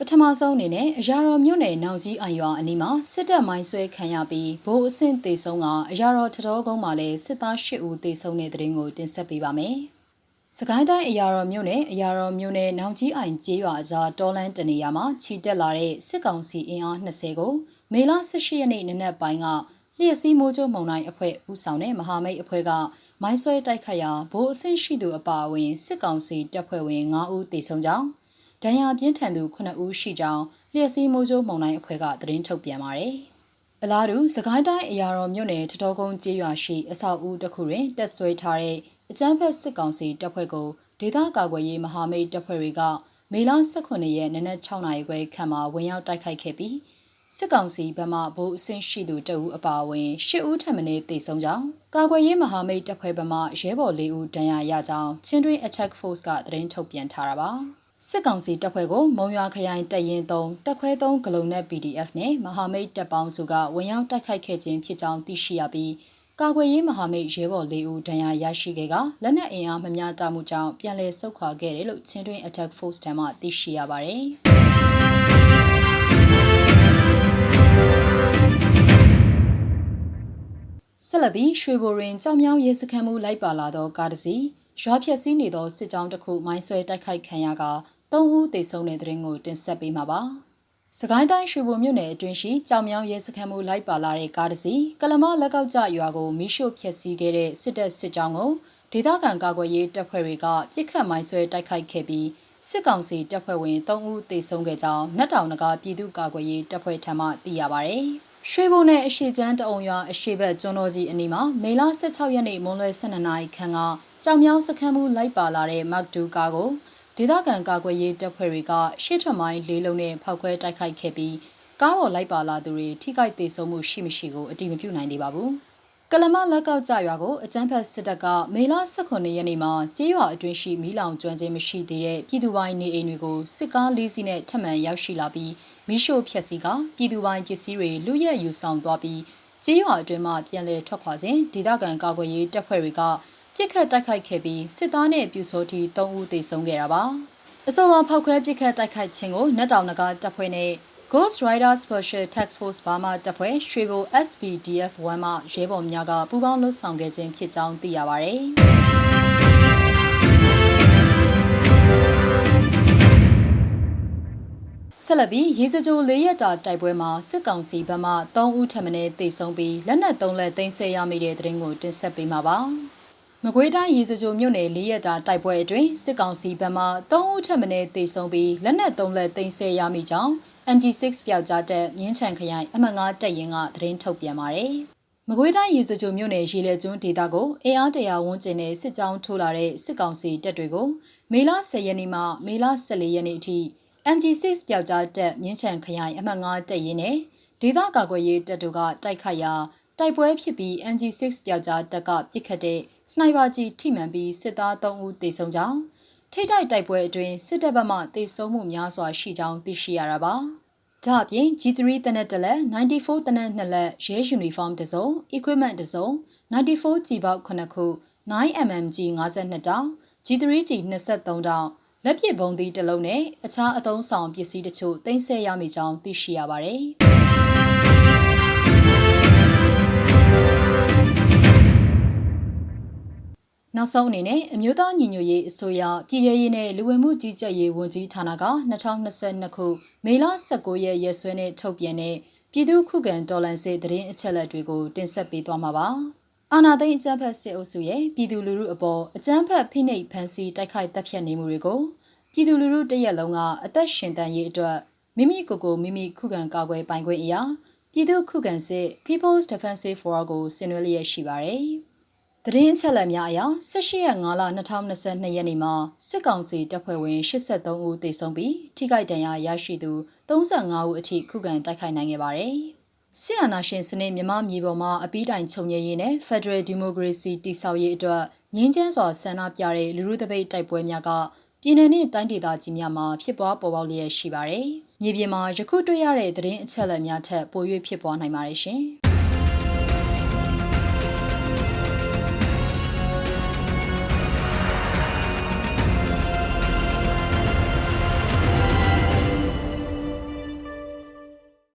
ပထမဆုံးအနေနဲ့အရာတော်မြို့နယ်နောင်ကြီးအရွာအနီးမှာစစ်တပ်မိုင်းဆွဲခံရပြီးဗိုလ်အဆင့်တေဆုံးကအရာတော်ထတော်ကုန်းမှာလည်းစစ်သား၈ဦးတေဆုံးတဲ့တဲ့ရင်ကိုတင်ဆက်ပေးပါမယ်။စကိုင်းတိုင်းအရာတော်မြို့နယ်အရာတော်မြို့နယ်နောင်ကြီးအိုင်ကျေးရွာအကြားတောလန်းတနေရာမှာခြိတက်လာတဲ့စစ်ကောင်စီအင်အား20ကိုမေလ18ရက်နေ့နနက်ပိုင်းကလျှက်စီးမိုးကြိုးမုံတိုင်းအဖွဲ့ဦးဆောင်တဲ့မဟာမိတ်အဖွဲ့ကမိုင်းဆွဲတိုက်ခတ်ရာဗိုလ်အဆင့်ရှိသူအပါအဝင်စစ်ကောင်စီတပ်ဖွဲ့ဝင်9ဦးတေဆုံးကြောင်း ဒဏ်ရာပြင်းထန်သူ9ဦးရှိကြောင်းလျှက်စီးမိုးကြိုးမုံတိုင်းအဖွဲ့ကသတင်းထုတ်ပြန်ပါတယ်။အလားတူစကိုင်းတိုင်းအရာတော်မြို့နယ်ထတော်ကုန်းကျေးရွာရှိအဆောက်အဦတစ်ခုတွင်တက်ဆွဲထားတဲ့အကြမ်းဖက်စစ်ကောင်စီတပ်ဖွဲ့ကိုဒေသကာကွယ်ရေးမဟာမိတ်တပ်ဖွဲ့တွေကမေလ18ရက်နနက်6နာရီခွဲခန့်မှာဝင်ရောက်တိုက်ခိုက်ခဲ့ပြီးစစ်ကောင်စီဘက်မှဗိုလ်အဆင့်ရှိသူတအူအပါအဝင်၈ဦးထပ်မံတေဆုံးကြောင်းကာကွယ်ရေးမဟာမိတ်တပ်ဖွဲ့ဘက်မှရဲဘော်၄ဦးဒဏ်ရာရကြောင်းချင်းတွင်း Attack Force ကသတင်းထုတ်ပြန်ထားတာပါ။ စစ်ကောင်စီတပ်ဖွဲ့ကိုမုံရွာခရိုင်တပ်ရင်း3တပ်ခွဲ3ဂလုံနဲ့ PDF နဲ့မဟာမိတ်တပ်ပေါင်းစုကဝင်ရောက်တိုက်ခိုက်ခဲ့ခြင်းဖြစ်ကြောင်းသိရှိရပြီးကာကွယ်ရေးမဟာမိတ်ရဲဘော်၄ဦးဒဏ်ရာရရှိခဲ့ကလက်နက်အင်အားမများတာမှုကြောင့်ပြန်လည်ဆုတ်ခွာခဲ့တယ်လို့ချင်းတွင်း Attack Force ထံမှသိရှိရပါတယ်။ဆက်လက်ပြီးရွှေဘိုရင်ကြောင်မြောင်းရဲစခန်းမှုလိုက်ပါလာသောကားတစ်စီးရွာဖြက်စီးနေသောစစ်ကြောင်းတစ်ခုမိုင်းဆွဲတိုက်ခိုက်ခံရက ၃ဦးသေဆုံးတဲ့တဲ့ရင်ကိုတင်ဆက်ပေးမှာပါ။စကိုင်းတိုင်းရွှေဘိုမြို့နယ်အတွင်းရှိကြောင်မြောင်းရဲစခန်းမှုလိုက်ပါလာတဲ့ကားတစ်စီးကလမလက်ကောက်ကျရွာကိုမိရှို့ဖျက်ဆီးခဲ့တဲ့စစ်တပ်စစ်ကြောင်းကိုဒေသခံကာကွယ်ရေးတပ်ဖွဲ့တွေကပြစ်ခတ်မိုင်းဆွဲတိုက်ခိုက်ခဲ့ပြီးစစ်ကောင်စီတပ်ဖွဲ့ဝင်၃ဦးသေဆုံးခဲ့ကြောင်းနတ်တောင်နဂါပြည်သူ့ကာကွယ်ရေးတပ်ဖွဲ့ထံမှသိရပါဗျ။ရွှေဘုံနဲ့အရှိချမ်းတအုံရွာအရှိဘက်ကျွန်းတော်ကြီးအနီးမှာမေလ16ရက်နေ့မွန်းလွဲ12နာရီခန့်ကကြောင်မြောင်းစခန်းမှုလိုက်ပါလာတဲ့မတ်ဒူကာကို ဒေသခံကာကွယ်ရေးတပ်ဖွဲ့တွေကရှေ့ထွက်မိုင်းလေးလုံးနဲ့ဖောက်ခွဲတိုက်ခိုက်ခဲ့ပြီးကားပေါ်လိုက်ပါလာသူတွေထိခိုက်ဒေဆုံးမှုရှိမရှိကိုအတိမပြုနိုင်သေးပါဘူး။ကလမလက်ကောက်ကြရွာကိုအကြမ်းဖက်စစ်တပ်ကမေလ18ရက်နေ့မှာကြေးရွာအတွင်းရှိမီးလောင်ကျွမ်းခြင်းမရှိသေးတဲ့ပြည်သူပိုင်းနေအိမ်တွေကိုစစ်ကားလေးစီးနဲ့ထပ်မံရောက်ရှိလာပြီးမီးရှို့ဖျက်ဆီးကပြည်သူပိုင်းပစ္စည်းတွေလူရက်ယူဆောင်သွားပြီးကြေးရွာအတွင်းမှပြန်လည်ထွက်ခွာစဉ်ဒေသခံကာကွယ်ရေးတပ်ဖွဲ့တွေက ပြစ်ခတ်တိုက်ခိုက်ခဲ့ပြီးစစ်သားနဲ့ပြူစောတီ3ဦးသေဆုံးခဲ့တာပါအဆိုပါဖောက်ခွဲပြစ်ခတ်တိုက်ခိုက်ခြင်းကိုနတ်တောင်နဂါတပ်ဖွဲ့နဲ့ Ghost Rider Special Task Force ဘာမှတပ်ဖွဲ့ရွှေဘို SPDF 1 မှရဲဘော်များကပူးပေါင်းလှုပ်ဆောင်ခဲ့ခြင်းဖြစ်ကြောင်းသိရပါဗျ။ဆက်လက်ပြီးရေစကြို၄ရက်တာတိုက်ပွဲမှာစစ်ကောင်စီဘက်မှ3ဦးထပ်မံတေဆုံးပြီးလက်နက်3လက်သိမ်းဆည်းရမိတဲ့တဲ့ရင်ကိုတင်ဆက်ပေးမှာပါ။ မကွေးတိုင်းရေစကြိုမြို့နယ်၄ရက်တာတိုက်ပွဲအတွင်းစစ်ကောင်စီဘက်မှ၃ဦးထပ်မံတေဆုံးပြီးလက်နက်၃လက်သိမ်းဆည်းရမိကြောင်း MG6 ပျောက်ကြားတက်မြင်းချံခရိုင်အမှတ်၅တပ်ရင်းကသတင်းထုတ်ပြန်ပါတယ်။မကွေးတိုင်းရေစကြိုမြို့နယ်ရေလက်ကျွန်းဒေသကိုအင်အားတရာဝန်းကျင်နဲ့စစ်ကြောင်းထိုးလာတဲ့စစ်ကောင်စီတပ်တွေကိုမေလ10ရက်နေ့မှမေလ14ရက်နေ့အထိ MG6 ပျောက်ကြားတက်မြင်းချံခရိုင်အမှတ်၅တပ်ရင်းနဲ့ဒေသကာကွယ်ရေးတပ်တို့ကတိုက်ခိုက်ရာ တိုက်ပွဲဖြစ်ပြီး MG6 ပျောက်ကြားတပ်ကပစ်ခတ်တဲ့စနိုက်ပါကြီးထိမှန်ပြီးစစ်သား3ဦးသေဆုံးကြောင်းထိတိုက်တိုက်ပွဲအတွင်းစစ်တပ်ဘက်မှသေဆုံးမှုများစွာရှိကြောင်းသိရှိရတာပါ။ဒါအပြင် G3 တနက်တလက်94တနက်2လက်ရဲယူနီဖောင်းတစ်စုံ equipment တစ်စုံ94 G ပေါက်9ခု 9mmG 52တောင် G3G 23တောင်လက်ပစ်ဘုံသီးတစ်လုံးနဲ့အခြားအသုံးဆောင်ပစ္စည်းတချို့တင်ဆက်ရမိကြောင်းသိရှိရပါတယ်။ နောက်ဆုံးအနေနဲ့အမျိုးသားညီညွတ်ရေးအစိုးရပြည်ထရေးနဲ့လူဝင်မှုကြီးကြပ်ရေးဝန်ကြီးဌာနက2022ခုမေလ19ရက်ရက်စွဲနဲ့ထုတ်ပြန်တဲ့ပြည်သူ့ခုခံတော်လှန်စစ်တရင်အချက်လက်တွေကိုတင်ဆက်ပေးသွားမှာပါ။အာဏာသိမ်းအကြမ်းဖက်စစ်အုပ်စုရဲ့ပြည်သူလူထုအပေါ်အကြမ်းဖက်ဖိနှိပ်ဖန်ဆီးတိုက်ခိုက်တပ်ဖြတ်နေမှုတွေကိုပြည်သူလူထုတရက်လုံးကအသက်ရှင်တန်ရေးအတွက်မိမိကိုယ်ကိုမိမိခုခံကာကွယ်ပိုင်ခွင့်အရာပြည်သူ့ခုခံစစ် People's Defensive War ကိုဆင်နွှဲလျက်ရှိပါတယ်။ သတင်းအချက်အလက်များအရ18ရက်5လ2022ရက်နေ့မှာစစ်ကောင်စီတပ်ဖွဲ့ဝင်83ဦးသေဆုံးပြီးထိခိုက်ဒဏ်ရာရရှိသူ35ဦးအထိခုခံတိုက်ခိုက်နိုင်ခဲ့ပါတယ်ဆီယနာရှင်စနစ်မြမမြေပေါ်မှာအပီးတိုင်ချုပ်ငြိရေးနဲ့ Federal Democracy တည်ဆောက်ရေးအတွက်ငင်းချမ်းစွာဆန္ဒပြတဲ့လူလူတပိတ်တိုက်ပွဲများကပြည်내နဲ့တိုင်းဒေသကြီးများမှာဖြစ်ပွားပေါ်ပေါက်လျက်ရှိပါတယ်။မြေပြင်မှာယခုတွေ့ရတဲ့သတင်းအချက်အလက်များထက်ပို၍ဖြစ်ပွားနိုင်ပါတယ်ရှင်။